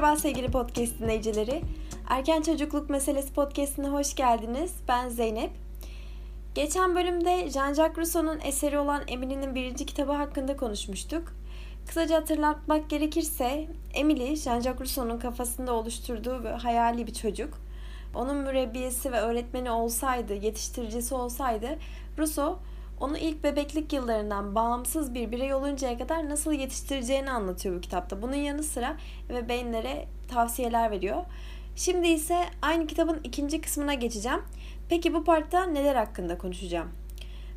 Merhaba sevgili podcast dinleyicileri. Erken Çocukluk Meselesi podcastine hoş geldiniz. Ben Zeynep. Geçen bölümde Jean-Jacques Rousseau'nun eseri olan Emily'nin birinci kitabı hakkında konuşmuştuk. Kısaca hatırlatmak gerekirse Emily, Jean-Jacques Rousseau'nun kafasında oluşturduğu hayali bir çocuk. Onun mürebbiyesi ve öğretmeni olsaydı, yetiştiricisi olsaydı Rousseau onu ilk bebeklik yıllarından bağımsız bir birey oluncaya kadar nasıl yetiştireceğini anlatıyor bu kitapta. Bunun yanı sıra ve beyinlere tavsiyeler veriyor. Şimdi ise aynı kitabın ikinci kısmına geçeceğim. Peki bu partta neler hakkında konuşacağım?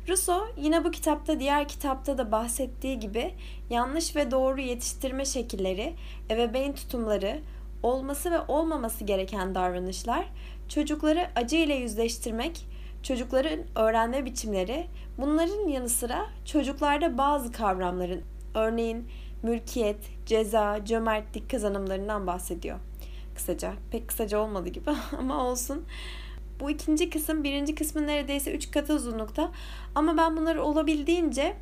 Rousseau yine bu kitapta diğer kitapta da bahsettiği gibi yanlış ve doğru yetiştirme şekilleri, ebeveyn tutumları, olması ve olmaması gereken davranışlar, çocukları acı ile yüzleştirmek, çocukların öğrenme biçimleri, bunların yanı sıra çocuklarda bazı kavramların, örneğin mülkiyet, ceza, cömertlik kazanımlarından bahsediyor. Kısaca, pek kısaca olmadı gibi ama olsun. Bu ikinci kısım birinci kısmın neredeyse 3 katı uzunlukta. Ama ben bunları olabildiğince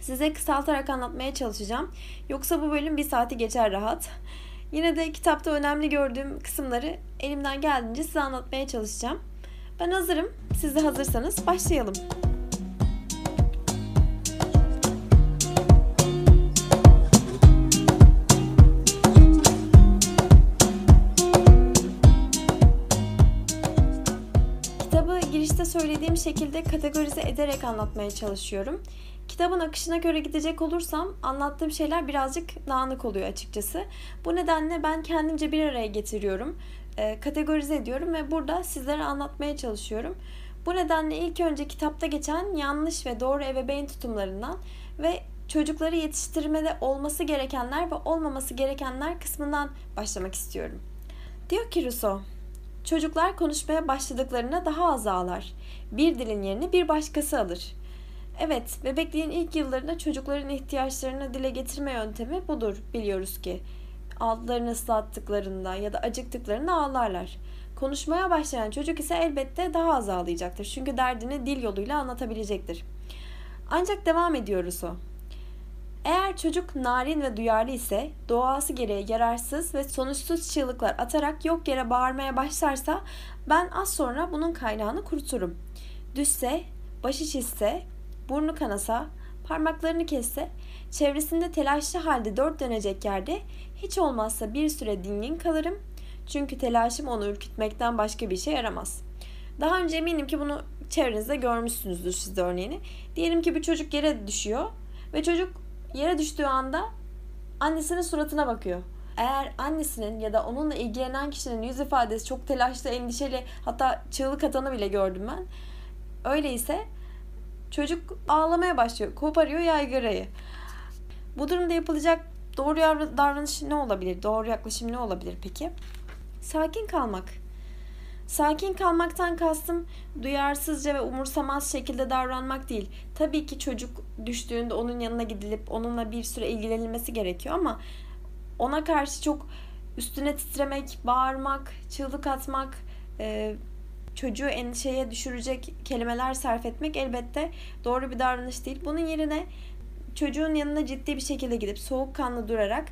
size kısaltarak anlatmaya çalışacağım. Yoksa bu bölüm bir saati geçer rahat. Yine de kitapta önemli gördüğüm kısımları elimden geldiğince size anlatmaya çalışacağım. Ben hazırım. Siz de hazırsanız başlayalım. Kitabı girişte söylediğim şekilde kategorize ederek anlatmaya çalışıyorum. Kitabın akışına göre gidecek olursam anlattığım şeyler birazcık dağınık oluyor açıkçası. Bu nedenle ben kendimce bir araya getiriyorum, e, kategorize ediyorum ve burada sizlere anlatmaya çalışıyorum. Bu nedenle ilk önce kitapta geçen yanlış ve doğru ebeveyn tutumlarından ve çocukları yetiştirmede olması gerekenler ve olmaması gerekenler kısmından başlamak istiyorum. Diyor ki Rousseau, çocuklar konuşmaya başladıklarında daha az ağlar. Bir dilin yerini bir başkası alır. Evet, bebekliğin ilk yıllarında çocukların ihtiyaçlarını dile getirme yöntemi budur biliyoruz ki. Altlarını ıslattıklarında ya da acıktıklarında ağlarlar. Konuşmaya başlayan çocuk ise elbette daha az ağlayacaktır. Çünkü derdini dil yoluyla anlatabilecektir. Ancak devam ediyoruz o. Eğer çocuk narin ve duyarlı ise doğası gereği yararsız ve sonuçsuz çığlıklar atarak yok yere bağırmaya başlarsa ben az sonra bunun kaynağını kuruturum. Düşse, başı çizse, burnu kanasa, parmaklarını kesse, çevresinde telaşlı halde dört dönecek yerde hiç olmazsa bir süre dingin kalırım. Çünkü telaşım onu ürkütmekten başka bir şey yaramaz. Daha önce eminim ki bunu çevrenizde görmüşsünüzdür siz de örneğini. Diyelim ki bir çocuk yere düşüyor ve çocuk yere düştüğü anda annesinin suratına bakıyor. Eğer annesinin ya da onunla ilgilenen kişinin yüz ifadesi çok telaşlı, endişeli hatta çığlık atanı bile gördüm ben. Öyleyse çocuk ağlamaya başlıyor. Koparıyor yaygarayı. Bu durumda yapılacak doğru davranış ne olabilir? Doğru yaklaşım ne olabilir peki? Sakin kalmak. Sakin kalmaktan kastım duyarsızca ve umursamaz şekilde davranmak değil. Tabii ki çocuk düştüğünde onun yanına gidilip onunla bir süre ilgilenilmesi gerekiyor ama ona karşı çok üstüne titremek, bağırmak, çığlık atmak, e, çocuğu endişeye düşürecek kelimeler sarf etmek elbette doğru bir davranış değil. Bunun yerine çocuğun yanına ciddi bir şekilde gidip soğukkanlı durarak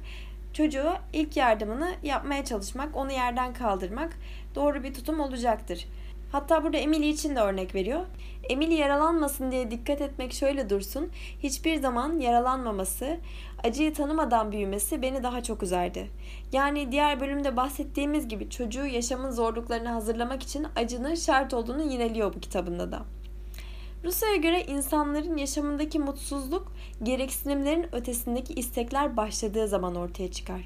çocuğa ilk yardımını yapmaya çalışmak, onu yerden kaldırmak doğru bir tutum olacaktır. Hatta burada Emily için de örnek veriyor. Emily yaralanmasın diye dikkat etmek şöyle dursun. Hiçbir zaman yaralanmaması, acıyı tanımadan büyümesi beni daha çok üzerdi. Yani diğer bölümde bahsettiğimiz gibi çocuğu yaşamın zorluklarını hazırlamak için acının şart olduğunu yineliyor bu kitabında da. Rusya'ya göre insanların yaşamındaki mutsuzluk gereksinimlerin ötesindeki istekler başladığı zaman ortaya çıkar.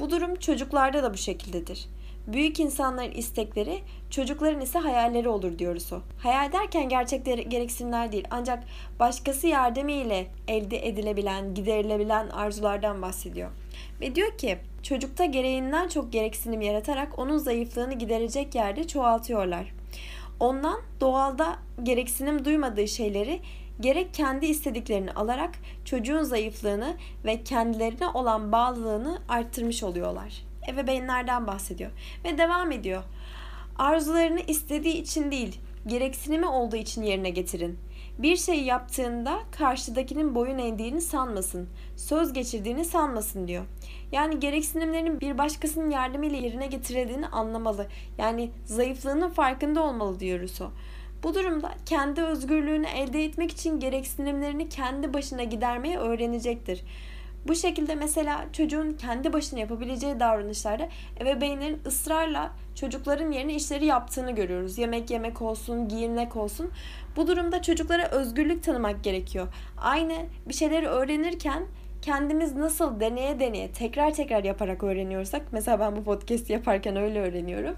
Bu durum çocuklarda da bu şekildedir. Büyük insanların istekleri, çocukların ise hayalleri olur diyoruz o. Hayal derken gerçek gereksinimler değil ancak başkası yardımı ile elde edilebilen, giderilebilen arzulardan bahsediyor. Ve diyor ki çocukta gereğinden çok gereksinim yaratarak onun zayıflığını giderecek yerde çoğaltıyorlar. Ondan doğalda gereksinim duymadığı şeyleri gerek kendi istediklerini alarak çocuğun zayıflığını ve kendilerine olan bağlılığını arttırmış oluyorlar. Ebeveynlerden bahsediyor ve devam ediyor. Arzularını istediği için değil, gereksinimi olduğu için yerine getirin. Bir şey yaptığında karşıdakinin boyun eğdiğini sanmasın, söz geçirdiğini sanmasın diyor. Yani gereksinimlerinin bir başkasının yardımıyla yerine getirildiğini anlamalı. Yani zayıflığının farkında olmalı diyor Rousseau. Bu durumda kendi özgürlüğünü elde etmek için gereksinimlerini kendi başına gidermeyi öğrenecektir. Bu şekilde mesela çocuğun kendi başına yapabileceği davranışlarda ebeveynlerin ısrarla çocukların yerine işleri yaptığını görüyoruz. Yemek yemek olsun, giyinmek olsun. Bu durumda çocuklara özgürlük tanımak gerekiyor. Aynı bir şeyleri öğrenirken kendimiz nasıl deneye deneye tekrar tekrar yaparak öğreniyorsak mesela ben bu podcast yaparken öyle öğreniyorum.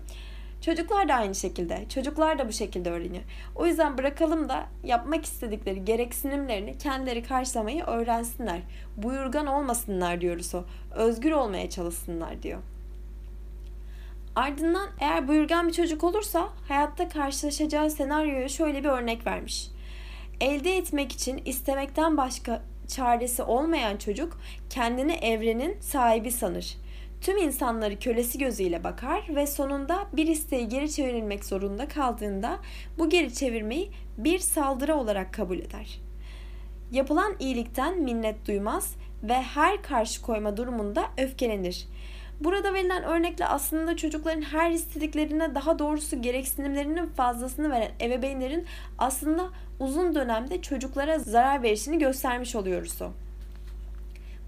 Çocuklar da aynı şekilde. Çocuklar da bu şekilde öğreniyor. O yüzden bırakalım da yapmak istedikleri gereksinimlerini kendileri karşılamayı öğrensinler. Buyurgan olmasınlar diyoruz o. Özgür olmaya çalışsınlar diyor. Ardından eğer buyurgan bir çocuk olursa hayatta karşılaşacağı senaryoya şöyle bir örnek vermiş. Elde etmek için istemekten başka çaresi olmayan çocuk kendini evrenin sahibi sanır. Tüm insanları kölesi gözüyle bakar ve sonunda bir isteği geri çevrilmek zorunda kaldığında bu geri çevirmeyi bir saldırı olarak kabul eder. Yapılan iyilikten minnet duymaz ve her karşı koyma durumunda öfkelenir. Burada verilen örnekle aslında çocukların her istediklerine daha doğrusu gereksinimlerinin fazlasını veren ebeveynlerin aslında uzun dönemde çocuklara zarar verişini göstermiş oluyoruz.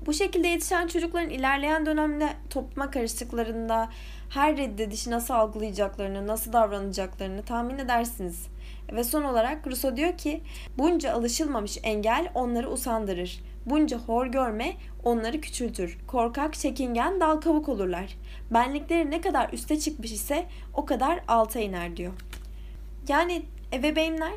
Bu şekilde yetişen çocukların ilerleyen dönemde topluma karıştıklarında her reddedişi nasıl algılayacaklarını, nasıl davranacaklarını tahmin edersiniz. Ve son olarak Rousseau diyor ki bunca alışılmamış engel onları usandırır. Bunca hor görme onları küçültür. Korkak, çekingen, dal kabuk olurlar. Benlikleri ne kadar üste çıkmış ise o kadar alta iner diyor. Yani ebeveynler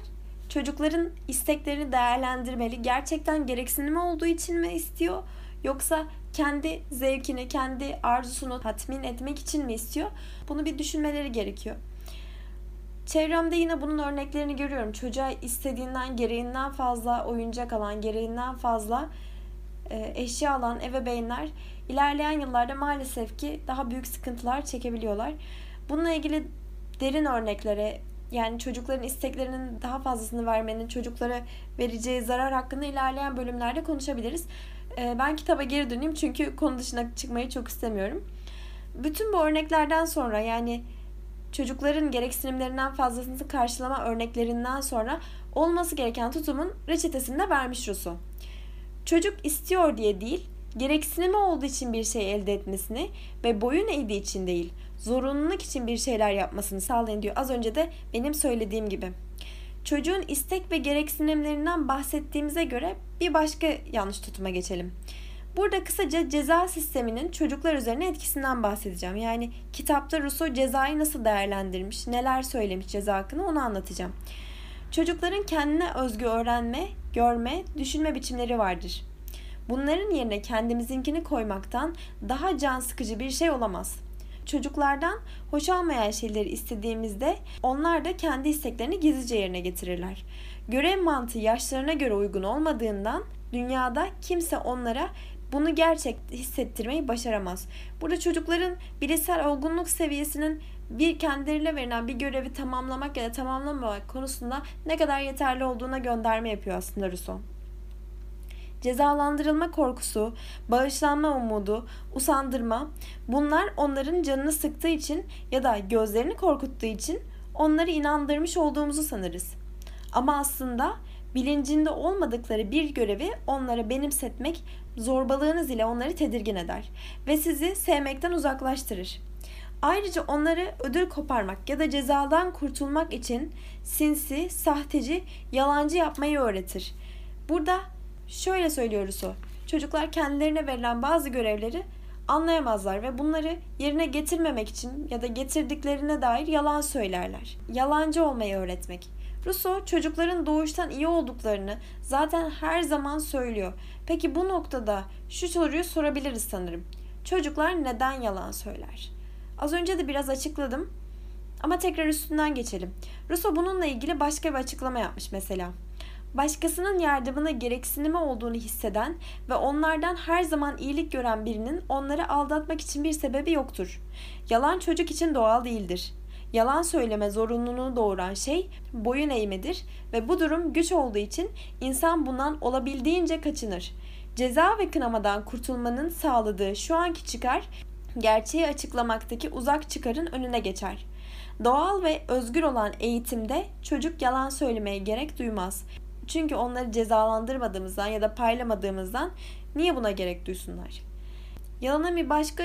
çocukların isteklerini değerlendirmeli. Gerçekten gereksinimi olduğu için mi istiyor? Yoksa kendi zevkini, kendi arzusunu tatmin etmek için mi istiyor? Bunu bir düşünmeleri gerekiyor. Çevremde yine bunun örneklerini görüyorum. Çocuğa istediğinden, gereğinden fazla oyuncak alan, gereğinden fazla e, eşya alan ebeveynler ilerleyen yıllarda maalesef ki daha büyük sıkıntılar çekebiliyorlar. Bununla ilgili derin örneklere yani çocukların isteklerinin daha fazlasını vermenin çocuklara vereceği zarar hakkında ilerleyen bölümlerde konuşabiliriz. E, ben kitaba geri döneyim çünkü konu dışına çıkmayı çok istemiyorum. Bütün bu örneklerden sonra yani çocukların gereksinimlerinden fazlasını karşılama örneklerinden sonra olması gereken tutumun reçetesini de vermiş Rousseau. Çocuk istiyor diye değil, gereksinimi olduğu için bir şey elde etmesini ve boyun eğdiği için değil, zorunluluk için bir şeyler yapmasını sağlayın diyor. Az önce de benim söylediğim gibi. Çocuğun istek ve gereksinimlerinden bahsettiğimize göre bir başka yanlış tutuma geçelim. Burada kısaca ceza sisteminin çocuklar üzerine etkisinden bahsedeceğim. Yani kitapta Rousseau cezayı nasıl değerlendirmiş, neler söylemiş ceza hakkında onu anlatacağım. Çocukların kendine özgü öğrenme, görme, düşünme biçimleri vardır. Bunların yerine kendimizinkini koymaktan daha can sıkıcı bir şey olamaz. Çocuklardan hoş olmayan şeyleri istediğimizde onlar da kendi isteklerini gizlice yerine getirirler. Görev mantığı yaşlarına göre uygun olmadığından dünyada kimse onlara bunu gerçek hissettirmeyi başaramaz. Burada çocukların bilişsel olgunluk seviyesinin bir kendileriyle verilen bir görevi tamamlamak ya da tamamlamamak konusunda ne kadar yeterli olduğuna gönderme yapıyor aslında Rousseau. Cezalandırılma korkusu, bağışlanma umudu, usandırma bunlar onların canını sıktığı için ya da gözlerini korkuttuğu için onları inandırmış olduğumuzu sanırız. Ama aslında bilincinde olmadıkları bir görevi onlara benimsetmek zorbalığınız ile onları tedirgin eder ve sizi sevmekten uzaklaştırır. Ayrıca onları ödül koparmak ya da cezadan kurtulmak için sinsi, sahteci, yalancı yapmayı öğretir. Burada şöyle söylüyoruz o. Çocuklar kendilerine verilen bazı görevleri anlayamazlar ve bunları yerine getirmemek için ya da getirdiklerine dair yalan söylerler. Yalancı olmayı öğretmek. Rousseau çocukların doğuştan iyi olduklarını zaten her zaman söylüyor. Peki bu noktada şu soruyu sorabiliriz sanırım. Çocuklar neden yalan söyler? Az önce de biraz açıkladım ama tekrar üstünden geçelim. Rousseau bununla ilgili başka bir açıklama yapmış mesela. Başkasının yardımına gereksinimi olduğunu hisseden ve onlardan her zaman iyilik gören birinin onları aldatmak için bir sebebi yoktur. Yalan çocuk için doğal değildir. Yalan söyleme zorunluluğunu doğuran şey boyun eğmedir ve bu durum güç olduğu için insan bundan olabildiğince kaçınır. Ceza ve kınamadan kurtulmanın sağladığı şu anki çıkar, gerçeği açıklamaktaki uzak çıkarın önüne geçer. Doğal ve özgür olan eğitimde çocuk yalan söylemeye gerek duymaz. Çünkü onları cezalandırmadığımızdan ya da paylamadığımızdan niye buna gerek duysunlar? Yalanın bir başka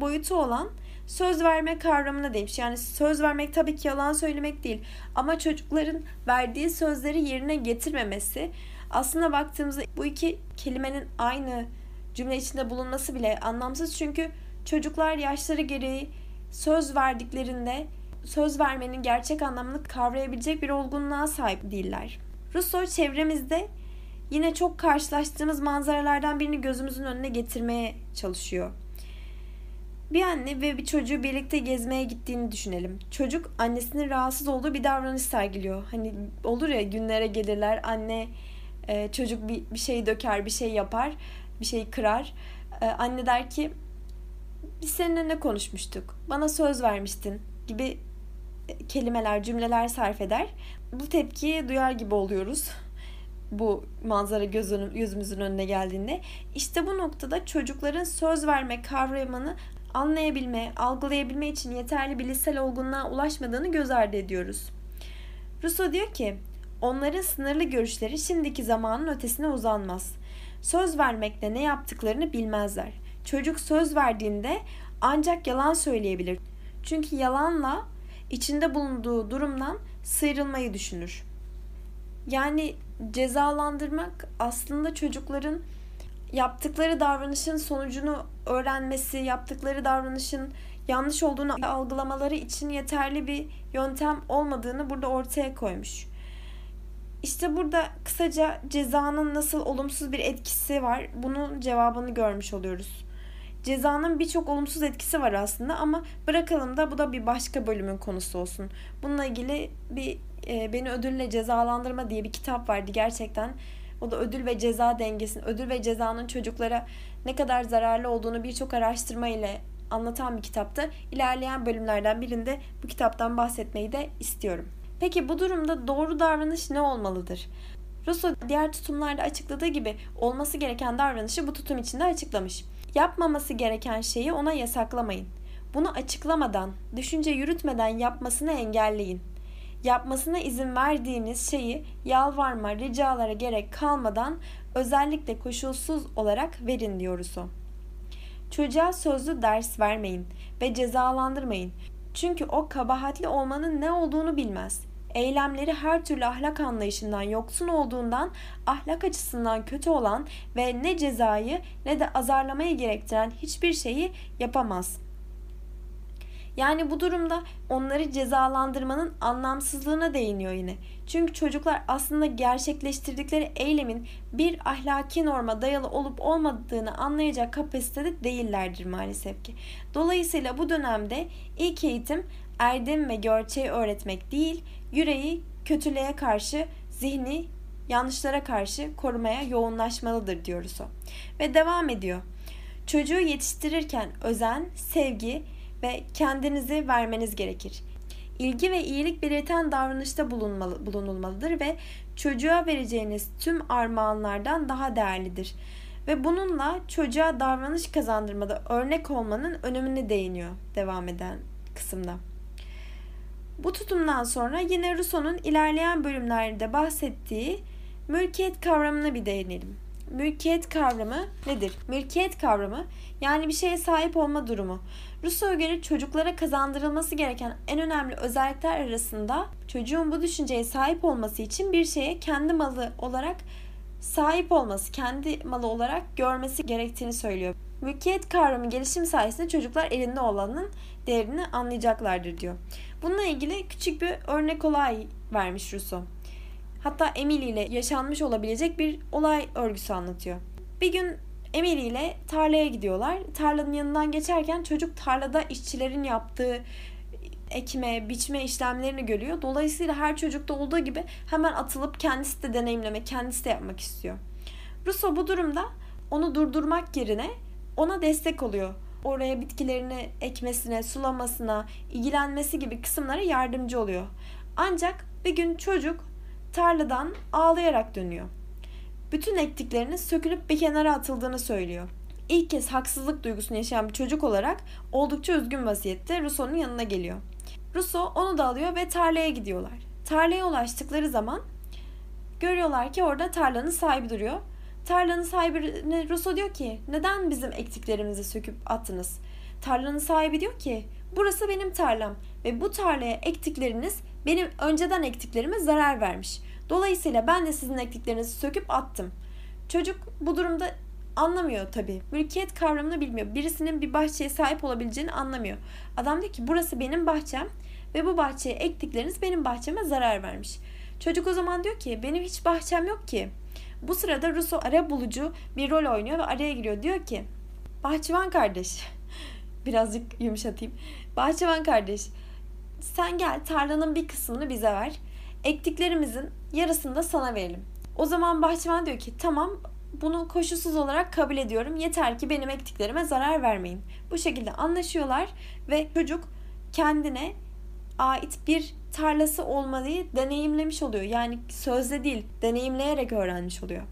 boyutu olan söz verme kavramına demiş. Yani söz vermek tabii ki yalan söylemek değil. Ama çocukların verdiği sözleri yerine getirmemesi aslında baktığımızda bu iki kelimenin aynı cümle içinde bulunması bile anlamsız. Çünkü çocuklar yaşları gereği söz verdiklerinde söz vermenin gerçek anlamını kavrayabilecek bir olgunluğa sahip değiller. Rousseau çevremizde yine çok karşılaştığımız manzaralardan birini gözümüzün önüne getirmeye çalışıyor. Bir anne ve bir çocuğu birlikte gezmeye gittiğini düşünelim. Çocuk annesinin rahatsız olduğu bir davranış sergiliyor. Hani olur ya günlere gelirler anne e, çocuk bir, bir şey döker, bir şey yapar, bir şey kırar. E, anne der ki biz seninle ne konuşmuştuk? Bana söz vermiştin gibi kelimeler, cümleler sarf eder. Bu tepkiyi duyar gibi oluyoruz. Bu manzara gözümüzün önüne geldiğinde. İşte bu noktada çocukların söz verme kavramını anlayabilme, algılayabilme için yeterli bilişsel olgunluğa ulaşmadığını göz ardı ediyoruz. Rousseau diyor ki, onların sınırlı görüşleri şimdiki zamanın ötesine uzanmaz. Söz vermekle ne yaptıklarını bilmezler. Çocuk söz verdiğinde ancak yalan söyleyebilir. Çünkü yalanla içinde bulunduğu durumdan sıyrılmayı düşünür. Yani cezalandırmak aslında çocukların yaptıkları davranışın sonucunu öğrenmesi, yaptıkları davranışın yanlış olduğunu algılamaları için yeterli bir yöntem olmadığını burada ortaya koymuş. İşte burada kısaca cezanın nasıl olumsuz bir etkisi var bunun cevabını görmüş oluyoruz. Cezanın birçok olumsuz etkisi var aslında ama bırakalım da bu da bir başka bölümün konusu olsun. Bununla ilgili bir e, Beni Ödülle Cezalandırma diye bir kitap vardı gerçekten. O da ödül ve ceza dengesini, ödül ve cezanın çocuklara ne kadar zararlı olduğunu birçok araştırma ile anlatan bir kitaptı. İlerleyen bölümlerden birinde bu kitaptan bahsetmeyi de istiyorum. Peki bu durumda doğru davranış ne olmalıdır? Rousseau diğer tutumlarda açıkladığı gibi olması gereken davranışı bu tutum içinde açıklamış. Yapmaması gereken şeyi ona yasaklamayın. Bunu açıklamadan, düşünce yürütmeden yapmasını engelleyin. Yapmasına izin verdiğiniz şeyi yalvarma, ricalara gerek kalmadan özellikle koşulsuz olarak verin diyoruz o. Çocuğa sözlü ders vermeyin ve cezalandırmayın. Çünkü o kabahatli olmanın ne olduğunu bilmez eylemleri her türlü ahlak anlayışından yoksun olduğundan ahlak açısından kötü olan ve ne cezayı ne de azarlamayı gerektiren hiçbir şeyi yapamaz. Yani bu durumda onları cezalandırmanın anlamsızlığına değiniyor yine. Çünkü çocuklar aslında gerçekleştirdikleri eylemin bir ahlaki norma dayalı olup olmadığını anlayacak kapasitede değillerdir maalesef ki. Dolayısıyla bu dönemde ilk eğitim erdem ve gerçeği öğretmek değil, yüreği kötülüğe karşı, zihni yanlışlara karşı korumaya yoğunlaşmalıdır diyoruz o. Ve devam ediyor. Çocuğu yetiştirirken özen, sevgi ve kendinizi vermeniz gerekir. İlgi ve iyilik belirten davranışta bulunmalı, bulunulmalıdır ve çocuğa vereceğiniz tüm armağanlardan daha değerlidir. Ve bununla çocuğa davranış kazandırmada örnek olmanın önemine değiniyor devam eden kısımda. Bu tutumdan sonra yine Rousseau'nun ilerleyen bölümlerde bahsettiği mülkiyet kavramına bir değinelim. Mülkiyet kavramı nedir? Mülkiyet kavramı yani bir şeye sahip olma durumu. Rousseau'ya göre çocuklara kazandırılması gereken en önemli özellikler arasında çocuğun bu düşünceye sahip olması için bir şeye kendi malı olarak sahip olması, kendi malı olarak görmesi gerektiğini söylüyor. Mülkiyet kavramı gelişim sayesinde çocuklar elinde olanın değerini anlayacaklardır diyor. Bununla ilgili küçük bir örnek olay vermiş Rousseau. Hatta Emily ile yaşanmış olabilecek bir olay örgüsü anlatıyor. Bir gün Emily ile tarlaya gidiyorlar. Tarlanın yanından geçerken çocuk tarlada işçilerin yaptığı ekme, biçme işlemlerini görüyor. Dolayısıyla her çocukta olduğu gibi hemen atılıp kendisi de deneyimlemek, kendisi de yapmak istiyor. Rousseau bu durumda onu durdurmak yerine ona destek oluyor oraya bitkilerini ekmesine, sulamasına, ilgilenmesi gibi kısımlara yardımcı oluyor. Ancak bir gün çocuk tarladan ağlayarak dönüyor. Bütün ektiklerinin sökülüp bir kenara atıldığını söylüyor. İlk kez haksızlık duygusunu yaşayan bir çocuk olarak oldukça üzgün vaziyette Rousseau'nun yanına geliyor. Rousseau onu da alıyor ve tarlaya gidiyorlar. Tarlaya ulaştıkları zaman görüyorlar ki orada tarlanın sahibi duruyor. Tarlanın sahibine Rousseau diyor ki neden bizim ektiklerimizi söküp attınız? Tarlanın sahibi diyor ki burası benim tarlam ve bu tarlaya ektikleriniz benim önceden ektiklerime zarar vermiş. Dolayısıyla ben de sizin ektiklerinizi söküp attım. Çocuk bu durumda anlamıyor tabii. Mülkiyet kavramını bilmiyor. Birisinin bir bahçeye sahip olabileceğini anlamıyor. Adam diyor ki burası benim bahçem ve bu bahçeye ektikleriniz benim bahçeme zarar vermiş. Çocuk o zaman diyor ki benim hiç bahçem yok ki. Bu sırada Russo ara bulucu bir rol oynuyor ve araya giriyor. Diyor ki bahçıvan kardeş birazcık yumuşatayım. Bahçıvan kardeş sen gel tarlanın bir kısmını bize ver. Ektiklerimizin yarısını da sana verelim. O zaman bahçıvan diyor ki tamam bunu koşulsuz olarak kabul ediyorum. Yeter ki benim ektiklerime zarar vermeyin. Bu şekilde anlaşıyorlar ve çocuk kendine ait bir tarlası olmayı deneyimlemiş oluyor. Yani sözle değil, deneyimleyerek öğrenmiş oluyor.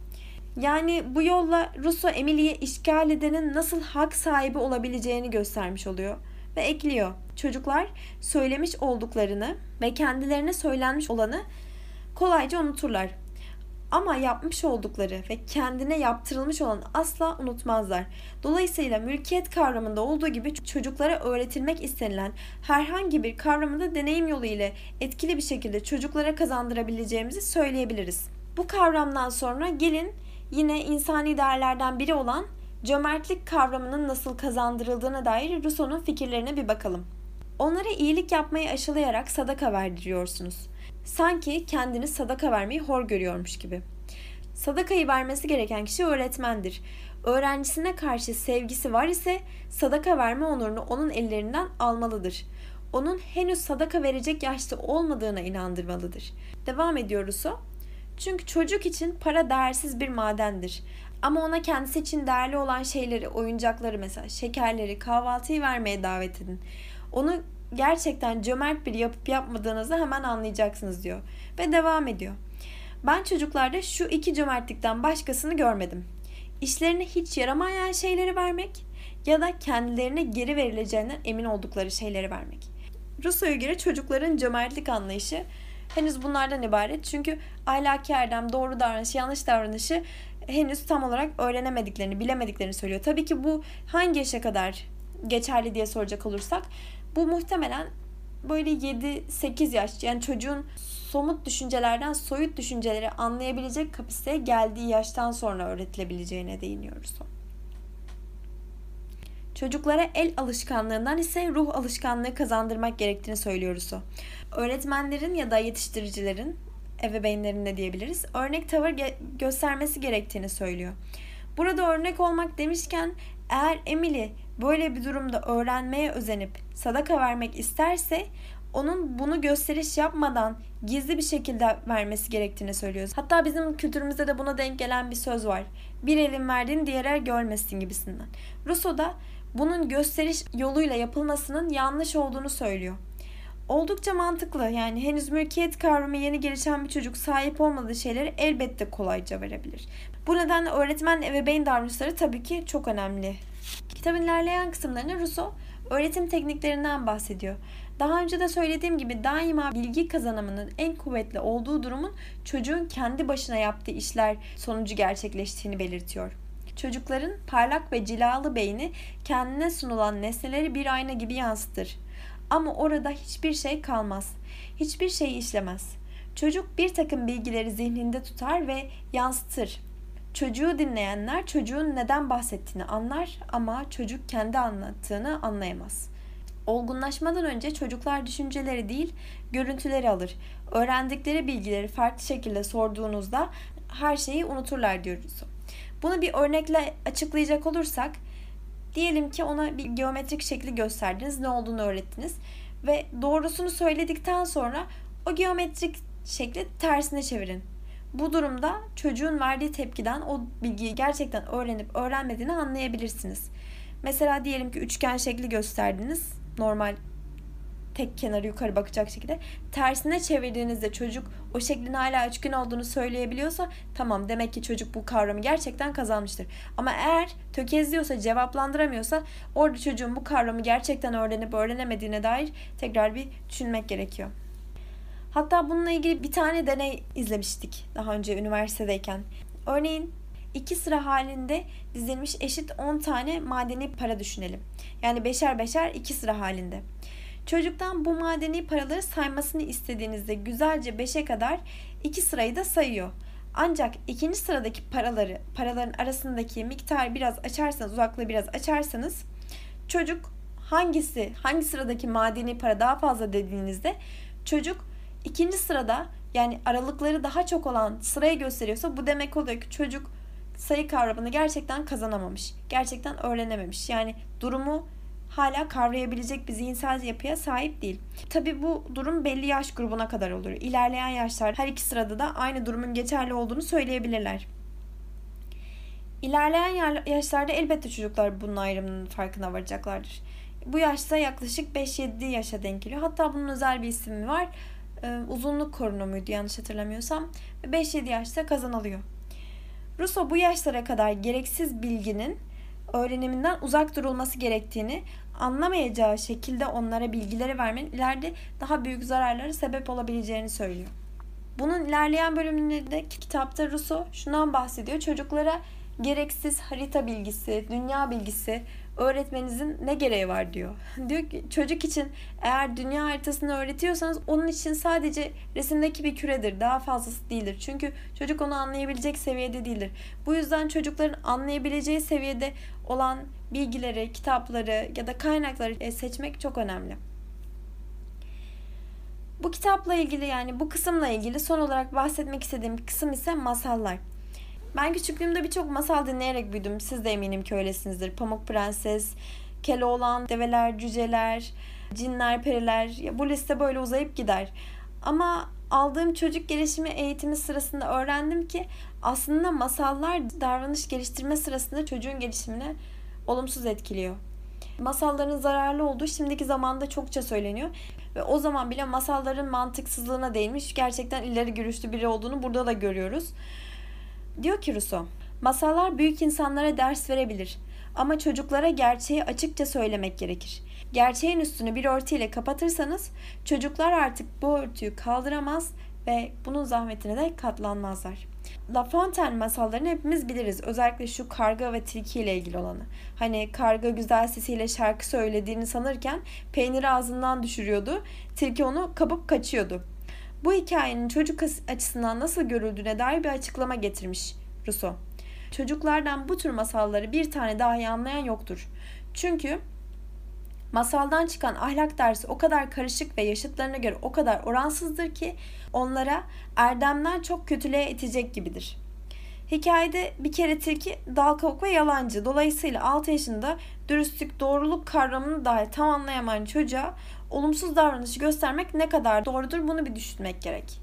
Yani bu yolla Rousseau Emily'ye işgal edenin nasıl hak sahibi olabileceğini göstermiş oluyor ve ekliyor. Çocuklar söylemiş olduklarını ve kendilerine söylenmiş olanı kolayca unuturlar. Ama yapmış oldukları ve kendine yaptırılmış olanı asla unutmazlar. Dolayısıyla mülkiyet kavramında olduğu gibi çocuklara öğretilmek istenilen herhangi bir kavramı da deneyim yolu ile etkili bir şekilde çocuklara kazandırabileceğimizi söyleyebiliriz. Bu kavramdan sonra gelin yine insani değerlerden biri olan cömertlik kavramının nasıl kazandırıldığına dair Rousseau'nun fikirlerine bir bakalım. Onlara iyilik yapmayı aşılayarak sadaka verdiriyorsunuz. Sanki kendini sadaka vermeyi hor görüyormuş gibi. Sadakayı vermesi gereken kişi öğretmendir. Öğrencisine karşı sevgisi var ise sadaka verme onurunu onun ellerinden almalıdır. Onun henüz sadaka verecek yaşta olmadığına inandırmalıdır. Devam ediyoruz o. Çünkü çocuk için para değersiz bir madendir. Ama ona kendisi için değerli olan şeyleri, oyuncakları mesela şekerleri, kahvaltıyı vermeye davet edin. Onu gerçekten cömert bir yapıp yapmadığınızı hemen anlayacaksınız diyor. Ve devam ediyor. Ben çocuklarda şu iki cömertlikten başkasını görmedim. İşlerine hiç yaramayan şeyleri vermek ya da kendilerine geri verileceğinden emin oldukları şeyleri vermek. Rousseau'ya göre çocukların cömertlik anlayışı henüz bunlardan ibaret. Çünkü ahlaki erdem, doğru davranış, yanlış davranışı henüz tam olarak öğrenemediklerini, bilemediklerini söylüyor. Tabii ki bu hangi yaşa kadar geçerli diye soracak olursak bu muhtemelen böyle 7-8 yaş yani çocuğun somut düşüncelerden soyut düşünceleri anlayabilecek kapasiteye geldiği yaştan sonra öğretilebileceğine değiniyoruz. Çocuklara el alışkanlığından ise ruh alışkanlığı kazandırmak gerektiğini söylüyoruz. Öğretmenlerin ya da yetiştiricilerin, ebeveynlerin ne diyebiliriz, örnek tavır ge- göstermesi gerektiğini söylüyor. Burada örnek olmak demişken eğer Emily böyle bir durumda öğrenmeye özenip sadaka vermek isterse onun bunu gösteriş yapmadan gizli bir şekilde vermesi gerektiğini söylüyoruz. Hatta bizim kültürümüzde de buna denk gelen bir söz var. Bir elin verdiğini diğer el görmesin gibisinden. Rousseau da bunun gösteriş yoluyla yapılmasının yanlış olduğunu söylüyor. Oldukça mantıklı yani henüz mülkiyet kavramı yeni gelişen bir çocuk sahip olmadığı şeyleri elbette kolayca verebilir. Bu nedenle öğretmen ve beyin davranışları tabii ki çok önemli. Kitabın ilerleyen kısımlarında Rousseau öğretim tekniklerinden bahsediyor. Daha önce de söylediğim gibi daima bilgi kazanımının en kuvvetli olduğu durumun çocuğun kendi başına yaptığı işler sonucu gerçekleştiğini belirtiyor. Çocukların parlak ve cilalı beyni kendine sunulan nesneleri bir ayna gibi yansıtır. Ama orada hiçbir şey kalmaz. Hiçbir şey işlemez. Çocuk bir takım bilgileri zihninde tutar ve yansıtır. Çocuğu dinleyenler çocuğun neden bahsettiğini anlar ama çocuk kendi anlattığını anlayamaz. Olgunlaşmadan önce çocuklar düşünceleri değil, görüntüleri alır. Öğrendikleri bilgileri farklı şekilde sorduğunuzda her şeyi unuturlar diyoruz. Bunu bir örnekle açıklayacak olursak, diyelim ki ona bir geometrik şekli gösterdiniz, ne olduğunu öğrettiniz ve doğrusunu söyledikten sonra o geometrik şekli tersine çevirin. Bu durumda çocuğun verdiği tepkiden o bilgiyi gerçekten öğrenip öğrenmediğini anlayabilirsiniz. Mesela diyelim ki üçgen şekli gösterdiniz. Normal tek kenarı yukarı bakacak şekilde tersine çevirdiğinizde çocuk o şeklin hala üçgen olduğunu söyleyebiliyorsa tamam demek ki çocuk bu kavramı gerçekten kazanmıştır. Ama eğer tökezliyorsa cevaplandıramıyorsa orada çocuğun bu kavramı gerçekten öğrenip öğrenemediğine dair tekrar bir düşünmek gerekiyor. Hatta bununla ilgili bir tane deney izlemiştik daha önce üniversitedeyken. Örneğin iki sıra halinde dizilmiş eşit 10 tane madeni para düşünelim. Yani beşer beşer iki sıra halinde. Çocuktan bu madeni paraları saymasını istediğinizde güzelce 5'e kadar iki sırayı da sayıyor. Ancak ikinci sıradaki paraları, paraların arasındaki miktarı biraz açarsanız, uzaklığı biraz açarsanız çocuk hangisi, hangi sıradaki madeni para daha fazla dediğinizde çocuk ikinci sırada yani aralıkları daha çok olan sırayı gösteriyorsa bu demek oluyor ki çocuk sayı kavramını gerçekten kazanamamış. Gerçekten öğrenememiş. Yani durumu hala kavrayabilecek bir zihinsel yapıya sahip değil. Tabi bu durum belli yaş grubuna kadar olur. İlerleyen yaşlar her iki sırada da aynı durumun geçerli olduğunu söyleyebilirler. İlerleyen yaşlarda elbette çocuklar bunun ayrımının farkına varacaklardır. Bu yaşta yaklaşık 5-7 yaşa denk geliyor. Hatta bunun özel bir ismi var. Ee, uzunluk korunumuydu yanlış hatırlamıyorsam. 5-7 yaşta kazanılıyor. Rousseau bu yaşlara kadar gereksiz bilginin öğreniminden uzak durulması gerektiğini anlamayacağı şekilde onlara bilgileri vermenin ileride daha büyük zararlara sebep olabileceğini söylüyor. Bunun ilerleyen bölümünde kitapta Rousseau şundan bahsediyor. Çocuklara gereksiz harita bilgisi, dünya bilgisi öğretmenizin ne gereği var diyor. Diyor ki çocuk için eğer dünya haritasını öğretiyorsanız onun için sadece resimdeki bir küredir. Daha fazlası değildir. Çünkü çocuk onu anlayabilecek seviyede değildir. Bu yüzden çocukların anlayabileceği seviyede olan bilgileri, kitapları ya da kaynakları e, seçmek çok önemli. Bu kitapla ilgili yani bu kısımla ilgili son olarak bahsetmek istediğim kısım ise masallar. Ben küçüklüğümde birçok masal dinleyerek büyüdüm. Siz de eminim ki öylesinizdir. Pamuk Prenses, Keloğlan, Develer, Cüceler, Cinler, Periler. Ya bu liste böyle uzayıp gider. Ama aldığım çocuk gelişimi eğitimi sırasında öğrendim ki aslında masallar davranış geliştirme sırasında çocuğun gelişimine olumsuz etkiliyor. Masalların zararlı olduğu şimdiki zamanda çokça söyleniyor. Ve o zaman bile masalların mantıksızlığına değinmiş gerçekten ileri görüşlü biri olduğunu burada da görüyoruz. Diyor ki Rousseau, masallar büyük insanlara ders verebilir ama çocuklara gerçeği açıkça söylemek gerekir. Gerçeğin üstünü bir örtüyle kapatırsanız çocuklar artık bu örtüyü kaldıramaz ve bunun zahmetine de katlanmazlar. La Fontaine masallarını hepimiz biliriz. Özellikle şu karga ve tilki ile ilgili olanı. Hani karga güzel sesiyle şarkı söylediğini sanırken peyniri ağzından düşürüyordu. Tilki onu kapıp kaçıyordu. Bu hikayenin çocuk açısından nasıl görüldüğüne dair bir açıklama getirmiş Rousseau. Çocuklardan bu tür masalları bir tane dahi anlayan yoktur. Çünkü masaldan çıkan ahlak dersi o kadar karışık ve yaşıtlarına göre o kadar oransızdır ki onlara erdemden çok kötülüğe itecek gibidir. Hikayede bir kere tilki dal kavuk ve yalancı. Dolayısıyla 6 yaşında dürüstlük, doğruluk kavramını dahi tam anlayamayan çocuğa olumsuz davranışı göstermek ne kadar doğrudur bunu bir düşünmek gerek.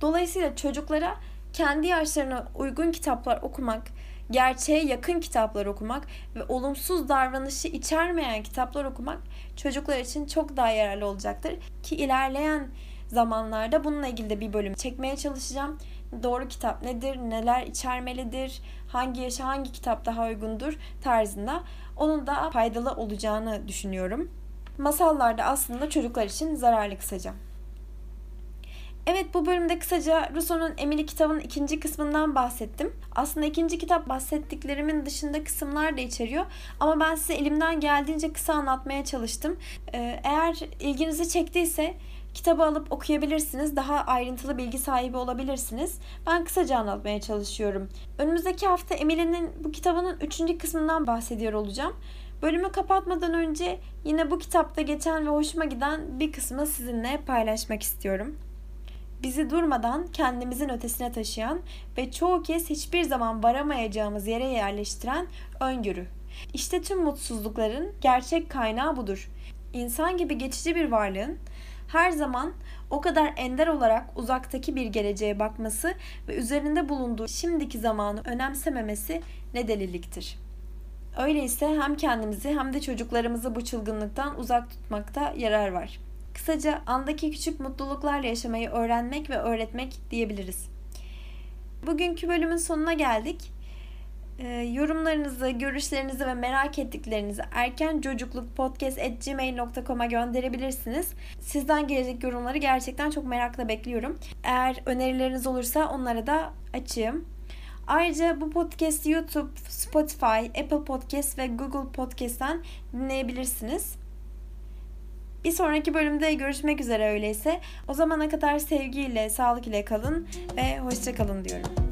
Dolayısıyla çocuklara kendi yaşlarına uygun kitaplar okumak, gerçeğe yakın kitaplar okumak ve olumsuz davranışı içermeyen kitaplar okumak çocuklar için çok daha yararlı olacaktır. Ki ilerleyen zamanlarda bununla ilgili de bir bölüm çekmeye çalışacağım. Doğru kitap nedir, neler içermelidir, hangi yaşa hangi kitap daha uygundur tarzında onun da faydalı olacağını düşünüyorum. Masallar da aslında çocuklar için zararlı kısaca. Evet bu bölümde kısaca Rousseau'nun Emily kitabının ikinci kısmından bahsettim. Aslında ikinci kitap bahsettiklerimin dışında kısımlar da içeriyor. Ama ben size elimden geldiğince kısa anlatmaya çalıştım. Ee, eğer ilginizi çektiyse kitabı alıp okuyabilirsiniz. Daha ayrıntılı bilgi sahibi olabilirsiniz. Ben kısaca anlatmaya çalışıyorum. Önümüzdeki hafta Emily'nin bu kitabının üçüncü kısmından bahsediyor olacağım. Bölümü kapatmadan önce yine bu kitapta geçen ve hoşuma giden bir kısmı sizinle paylaşmak istiyorum. Bizi durmadan kendimizin ötesine taşıyan ve çoğu kez hiçbir zaman varamayacağımız yere yerleştiren öngörü. İşte tüm mutsuzlukların gerçek kaynağı budur. İnsan gibi geçici bir varlığın her zaman o kadar ender olarak uzaktaki bir geleceğe bakması ve üzerinde bulunduğu şimdiki zamanı önemsememesi ne deliliktir. Öyleyse hem kendimizi hem de çocuklarımızı bu çılgınlıktan uzak tutmakta yarar var. Kısaca andaki küçük mutluluklarla yaşamayı öğrenmek ve öğretmek diyebiliriz. Bugünkü bölümün sonuna geldik. Ee, yorumlarınızı, görüşlerinizi ve merak ettiklerinizi erken çocukluk podcast.gmail.com'a gönderebilirsiniz. Sizden gelecek yorumları gerçekten çok merakla bekliyorum. Eğer önerileriniz olursa onlara da açığım. Ayrıca bu podcast YouTube, Spotify, Apple Podcast ve Google Podcast'ten dinleyebilirsiniz. Bir sonraki bölümde görüşmek üzere öyleyse. O zamana kadar sevgiyle, sağlık ile kalın ve hoşça kalın diyorum.